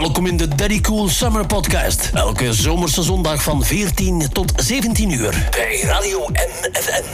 Welkom in de Daddy Cool Summer Podcast. Elke zomerse zondag van 14 tot 17 uur bij Radio NFM.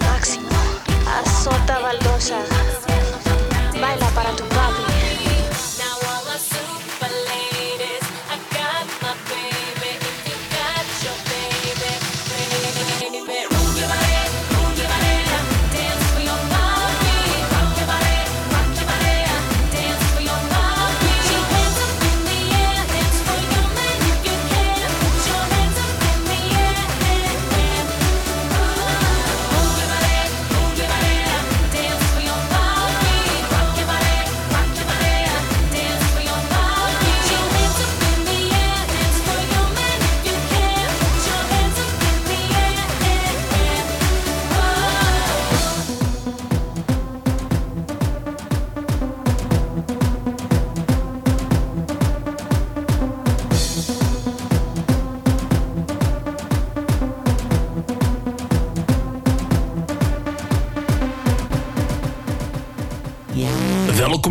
Maxi.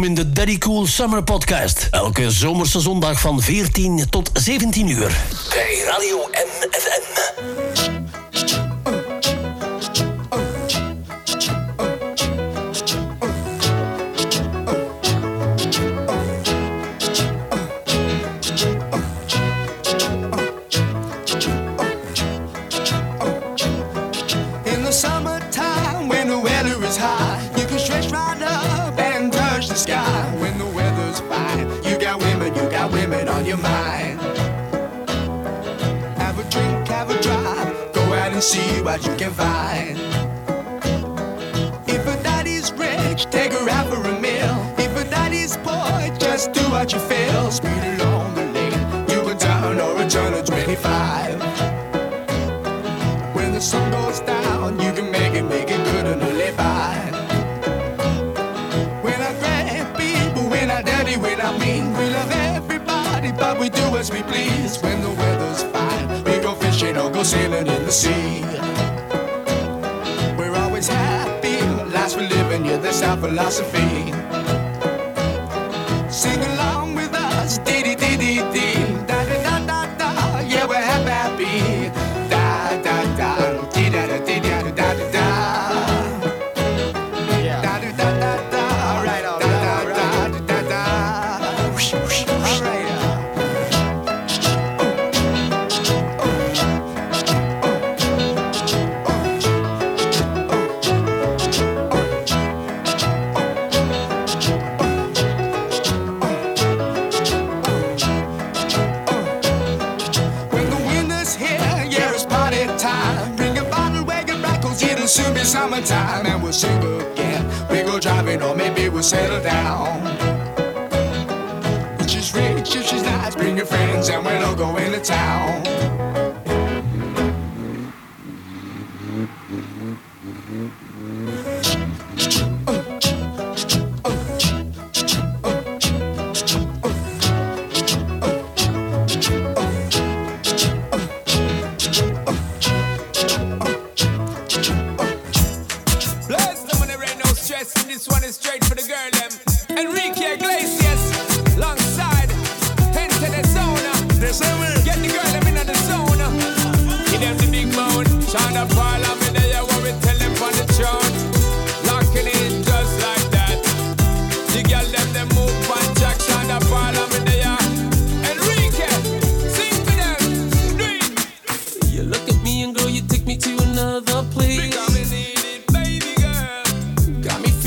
in de Daddy Cool Summer Podcast. Elke zomerse zondag van 14 tot 17 uur. is down, you can make it, make it good and only fine. We're not bad people, we're not dirty, we're not mean. We love everybody, but we do as we please. When the weather's fine, we go fishing or go sailing in the sea. We're always happy, last we live in, yeah, that's our philosophy. one time and we'll sing again. We go driving or maybe we'll settle down. She's rich, if she's nice, bring your friends and we'll all go into town.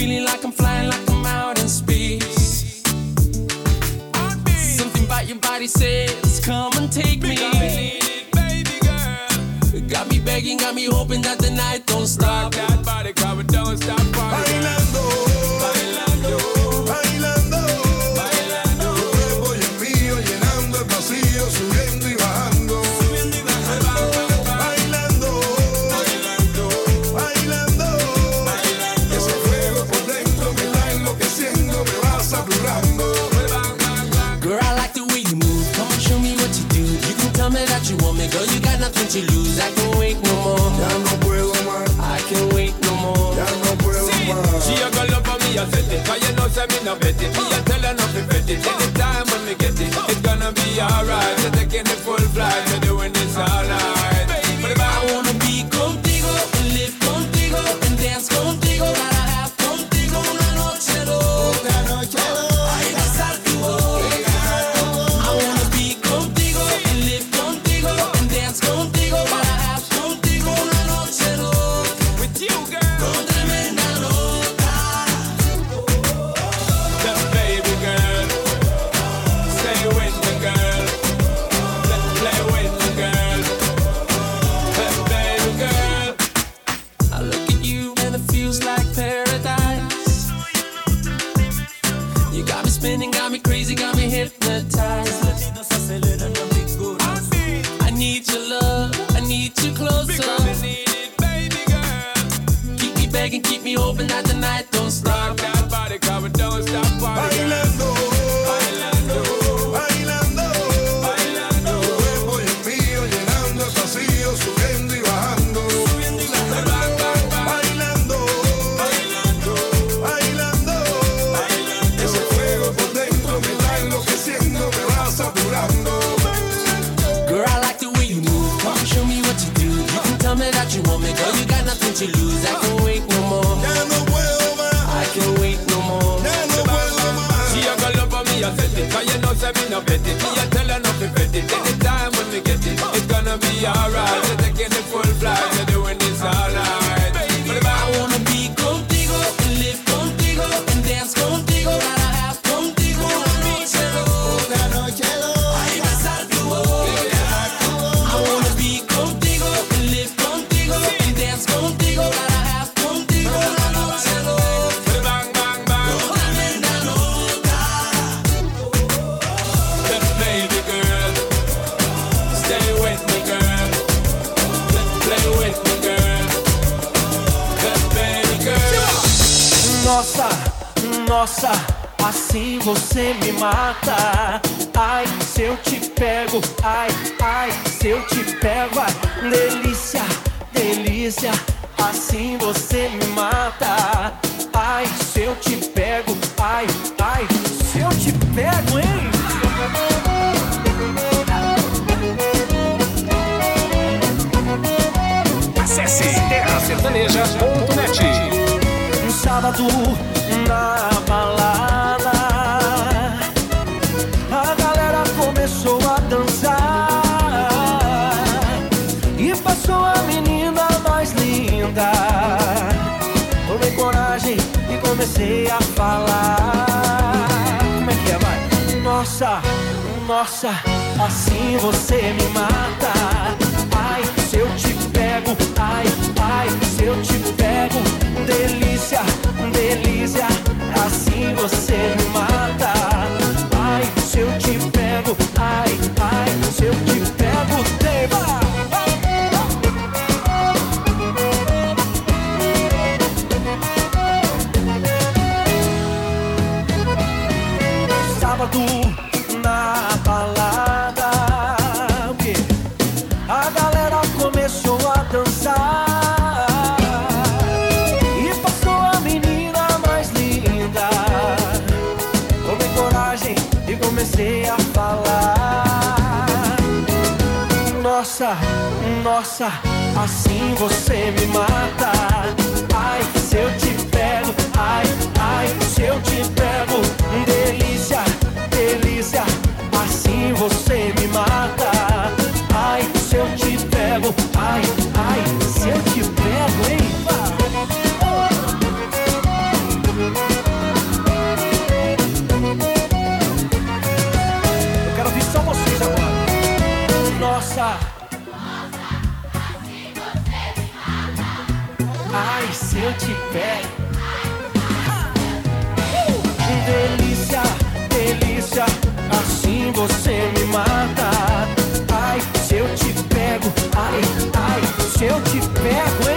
feeling like I'm flying like I'm out in space. Something about your body says, Come and take me. Got me begging, got me hoping that the night don't stop. alright. me no bet it. Me a tell her nothing bet it. Anytime when we get it, it's gonna be alright. assim você me mata. Ai, se eu te pego, ai, ai, se eu te pego. Delícia, delícia, assim você me mata. Ai, se eu te pego, ai, ai, se eu te pego, hein? eu te pego. Delícia, delícia, assim você me mata. Ai, se eu te pego, ai, ai, se eu te pego.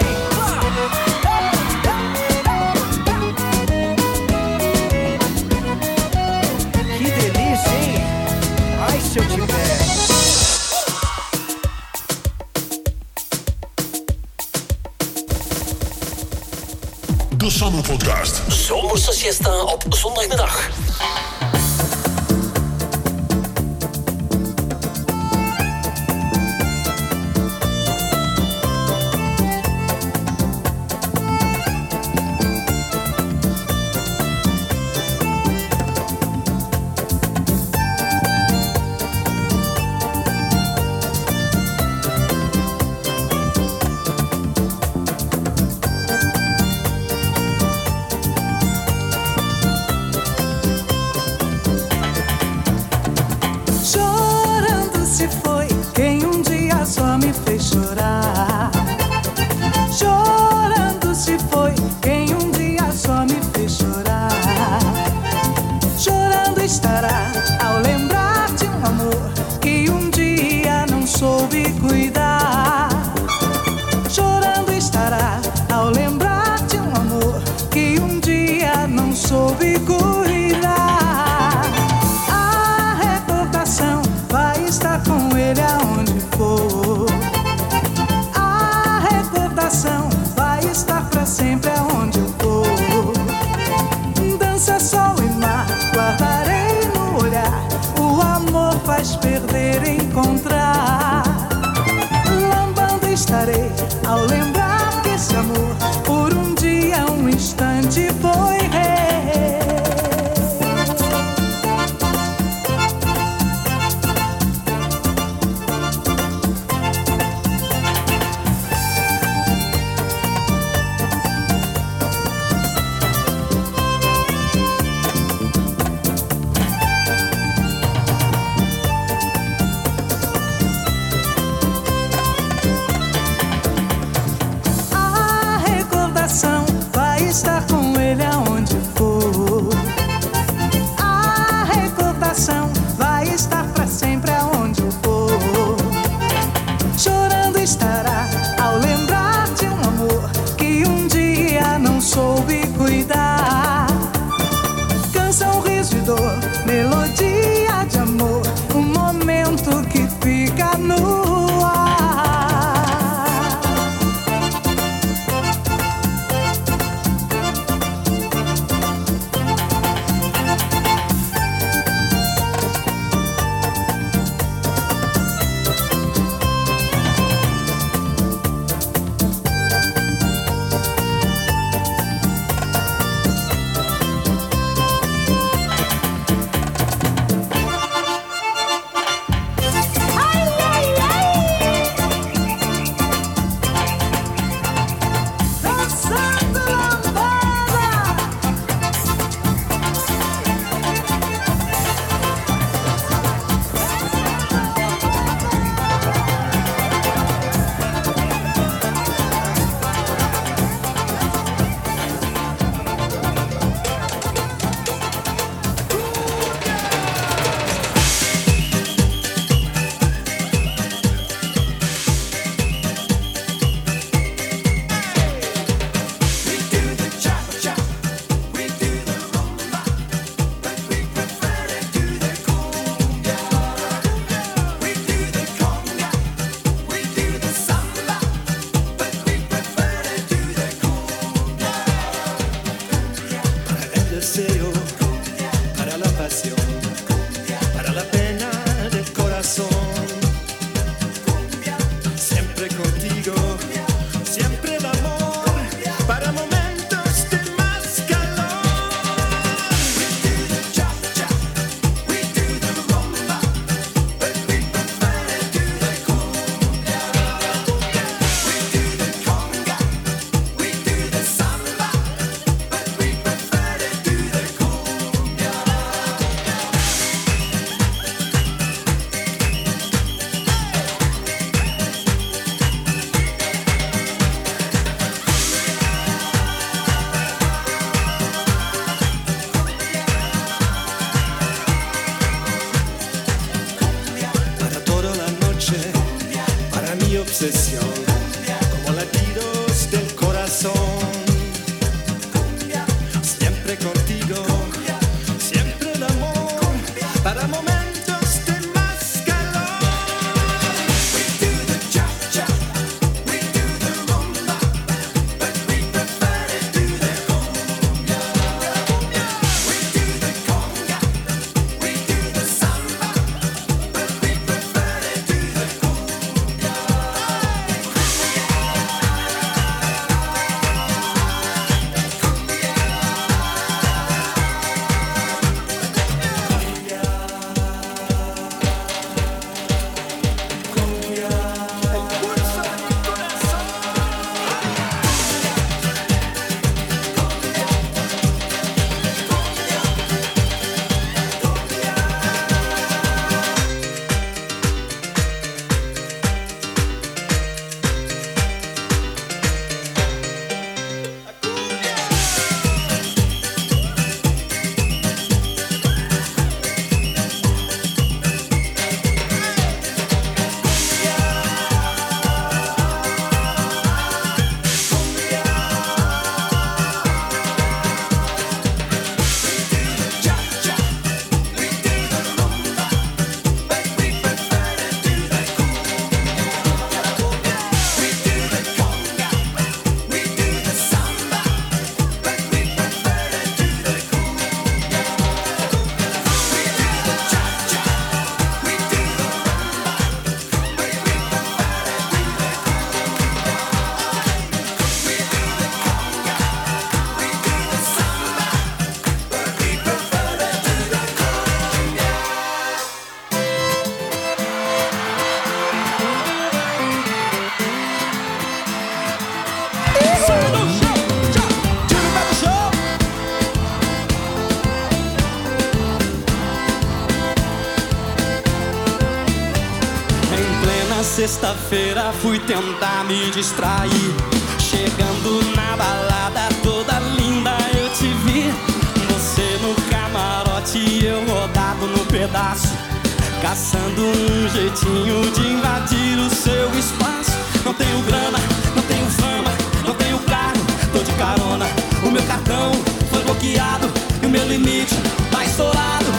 Balu Podcast. Zomerse siesta op zondagmiddag. Sexta-feira fui tentar me distrair. Chegando na balada toda linda eu te vi. Você no camarote e eu rodado no pedaço. Caçando um jeitinho de invadir o seu espaço. Não tenho grana, não tenho fama, não tenho carro, tô de carona. O meu cartão foi bloqueado e o meu limite tá estourado.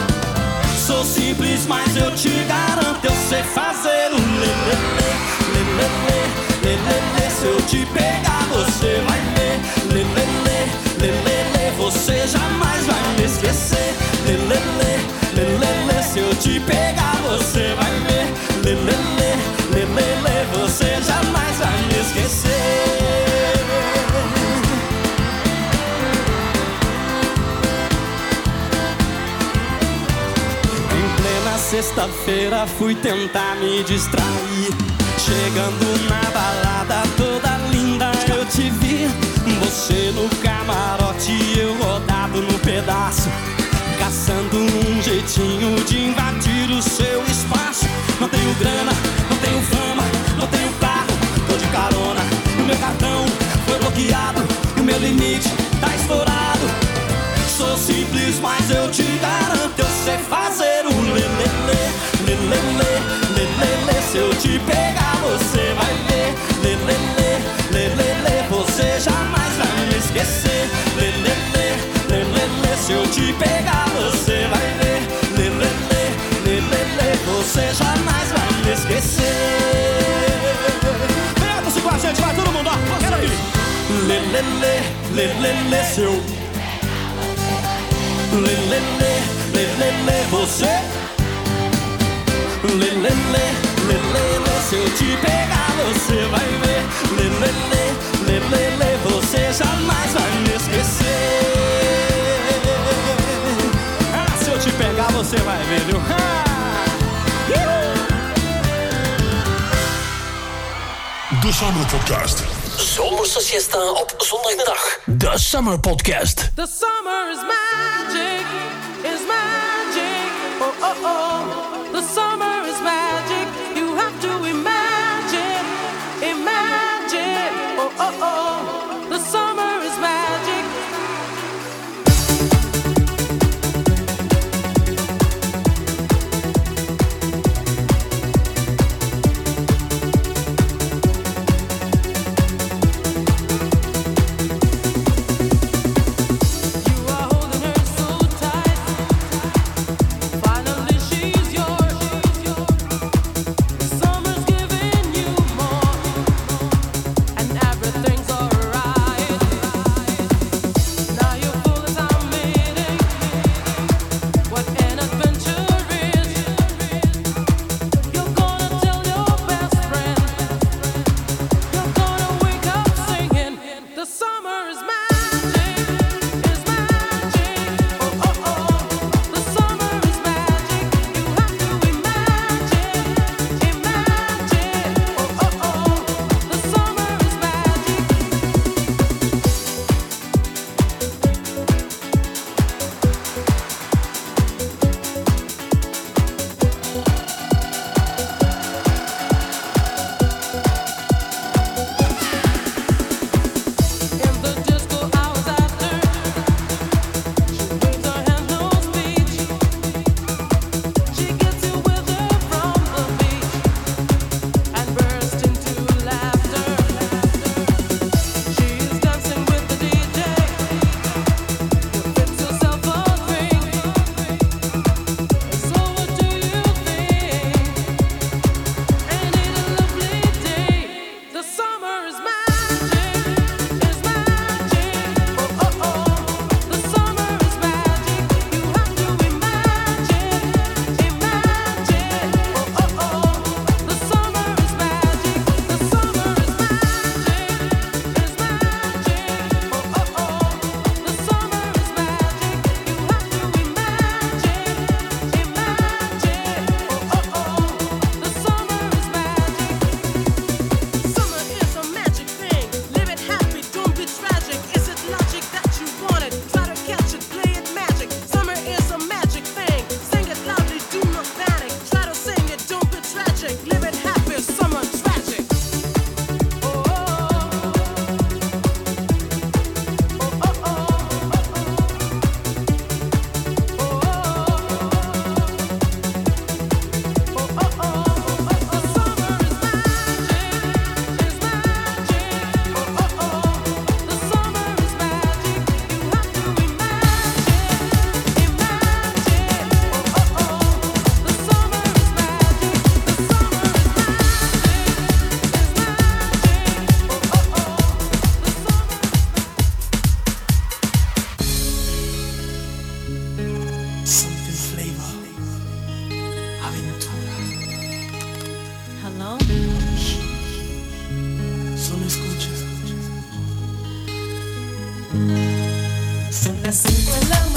Sou simples, mas eu te garanto, eu sei fazer o lelele, lelele, lelele. Se eu te pegar, você vai ver, lelele, lelele. Você jamais vai me esquecer, lelele, lelele. Se eu te pegar, você vai ver, lelele, lelele. Você jamais vai me esquecer. Em plena sexta-feira fui tentar me distrair. Chegando na balada toda linda eu te vi. Você no camarote e eu rodado no pedaço. Caçando um jeitinho de invadir o seu espaço. Não tenho grana, não tenho fama, não tenho carro, tô de carona. O meu cartão foi bloqueado, o meu limite tá estourado. Sou simples, mas eu te garanto, Lelele, lelele, seu Lelele, lelele, você Lelele, lelele, se eu te pegar você vai ver Lelele, lelele, você jamais vai me esquecer Ah, se eu te pegar você vai ver, viu? Ah! De Summer Podcast. Zomerse siesta op zondagmiddag. De Summer Podcast. The summer is magic, Son las 5 de la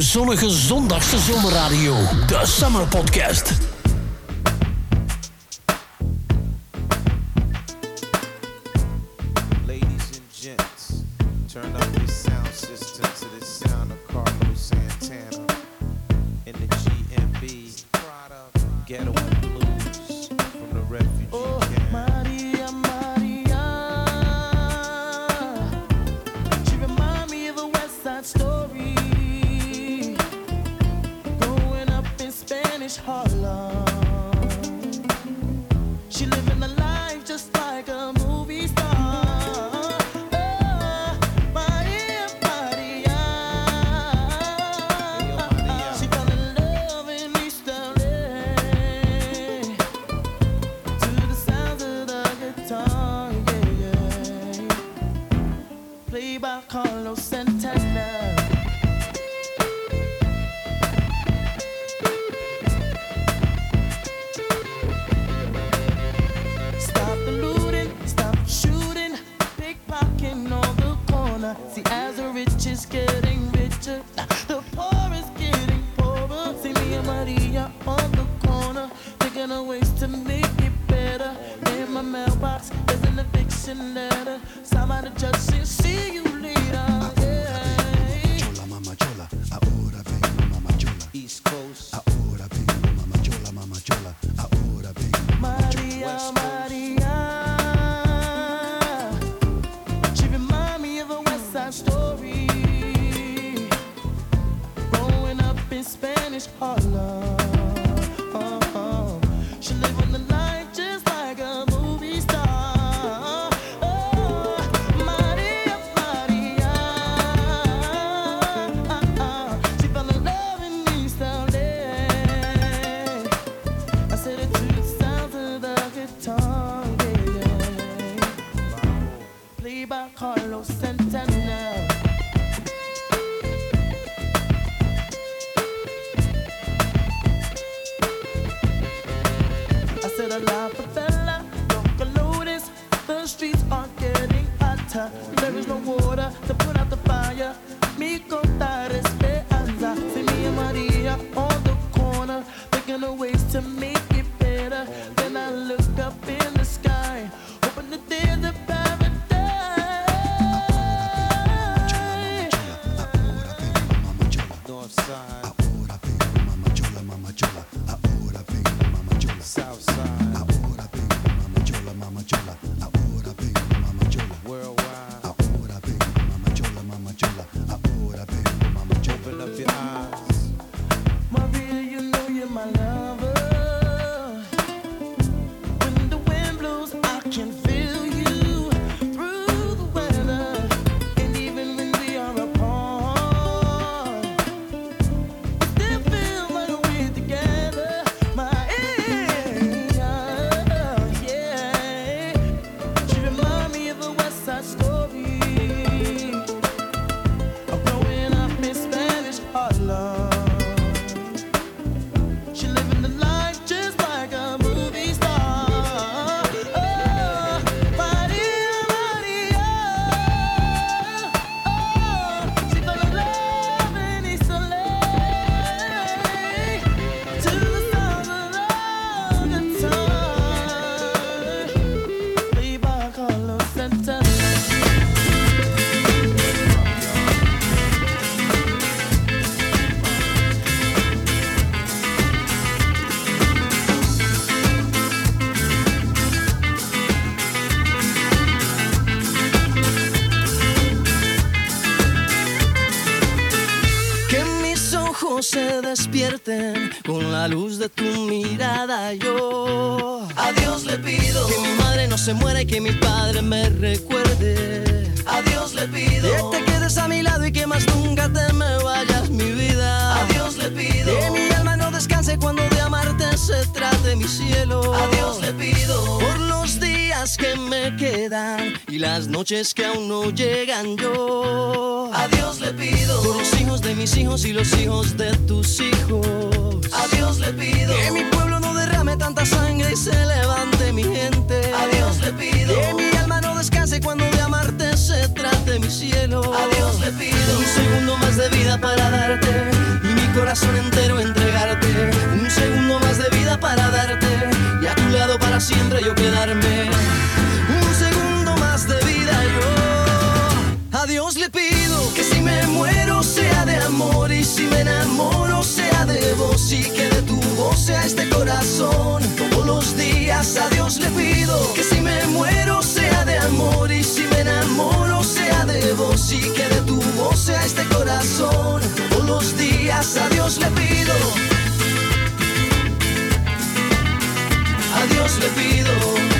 zonnige zondagse zomerradio, De Summer Podcast. se y que mi padre me recuerde. A Dios le pido que te quedes a mi lado y que más nunca te me vayas mi vida. A Dios le pido que mi alma no descanse cuando de amarte se trate mi cielo. A Dios le pido por los días que me quedan y las noches que aún no llegan yo. A Dios le pido por los hijos de mis hijos y los hijos de tus hijos. A Dios le pido que mi pueblo tanta sangre y se levante mi gente. A Dios le pido que mi alma no descanse cuando de amarte se trate mi cielo. A Dios le pido un segundo más de vida para darte y mi corazón entero entregarte. Un segundo más de vida para darte y a tu lado para siempre yo quedarme. Un segundo más de vida yo. A Dios le pido que si me muero sea de amor y si me enamoro sea de vos y que sea este corazón. Todos los días a Dios le pido que si me muero sea de amor y si me enamoro sea de vos y que de tu voz sea este corazón. Todos los días a Dios le pido. A Dios le pido.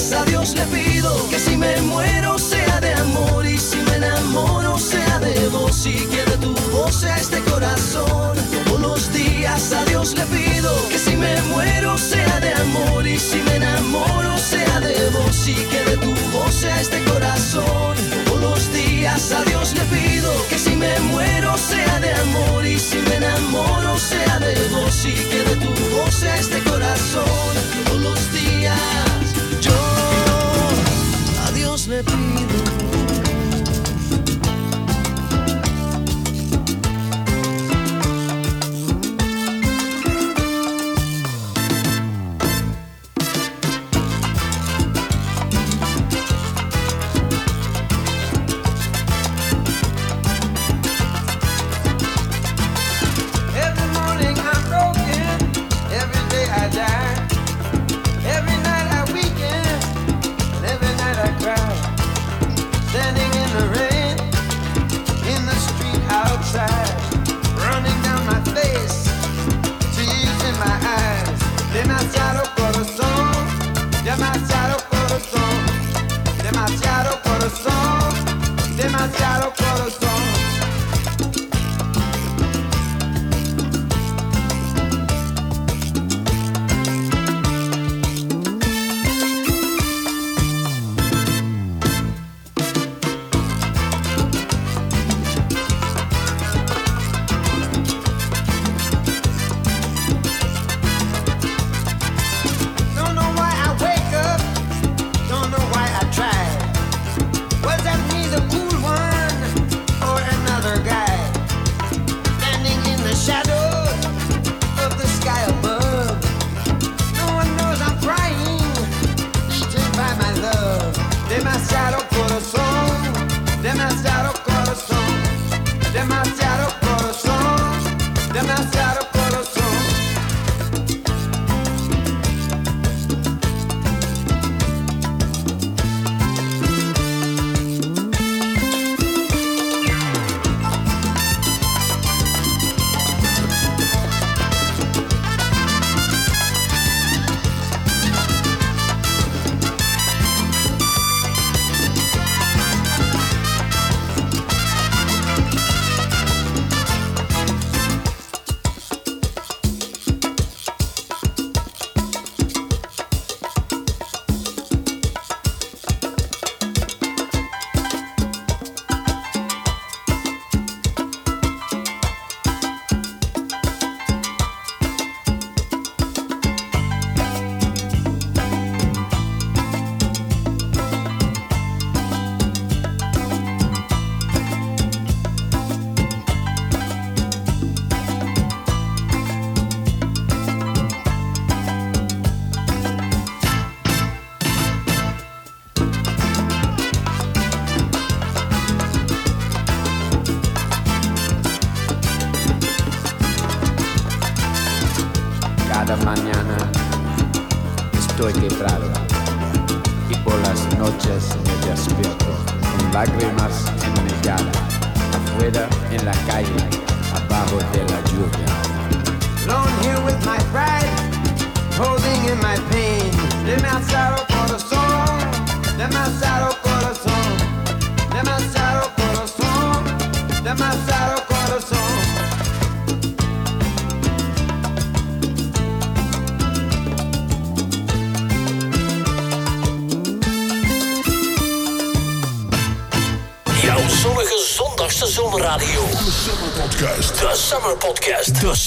Días a Dios le pido que si me muero sea de amor y si me enamoro sea de vos y que de tu voz sea este corazón. Todos los días a Dios le pido que si me muero sea de amor y si me enamoro sea de vos y que de tu voz sea este corazón. Todos los días a Dios le pido que si me muero sea de amor y si me enamoro sea de vos y que de tu voz sea este corazón. Todos los días slippy the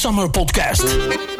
Summer Podcast.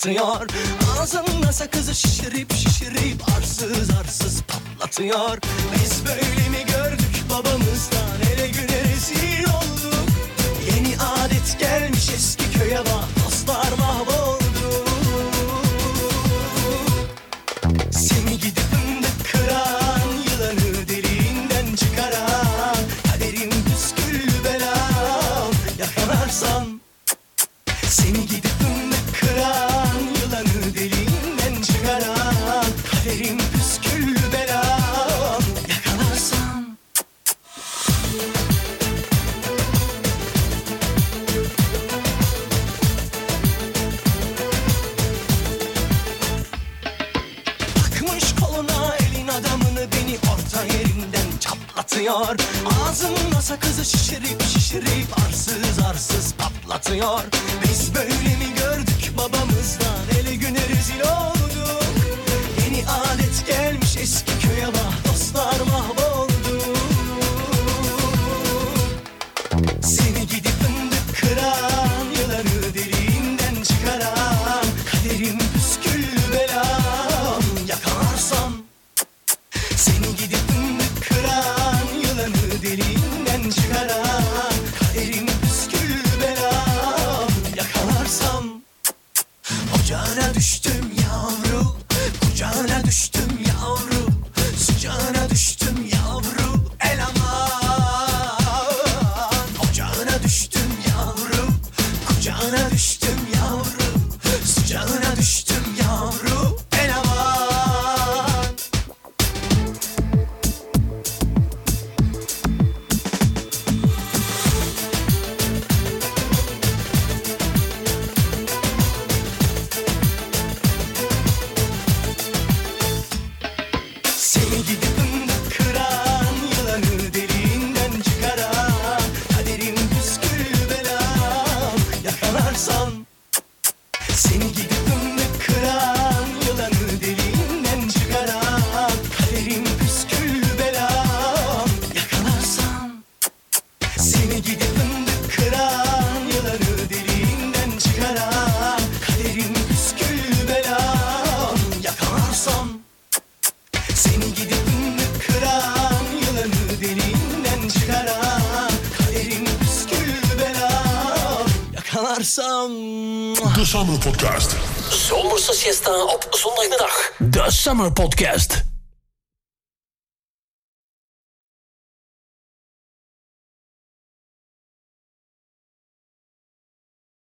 atıyor Ağzımda sakızı şişirip şişirip arsız arsız patlatıyor. Biz böyle Şişirip arsız arsız patlatıyor. Kamer podcast.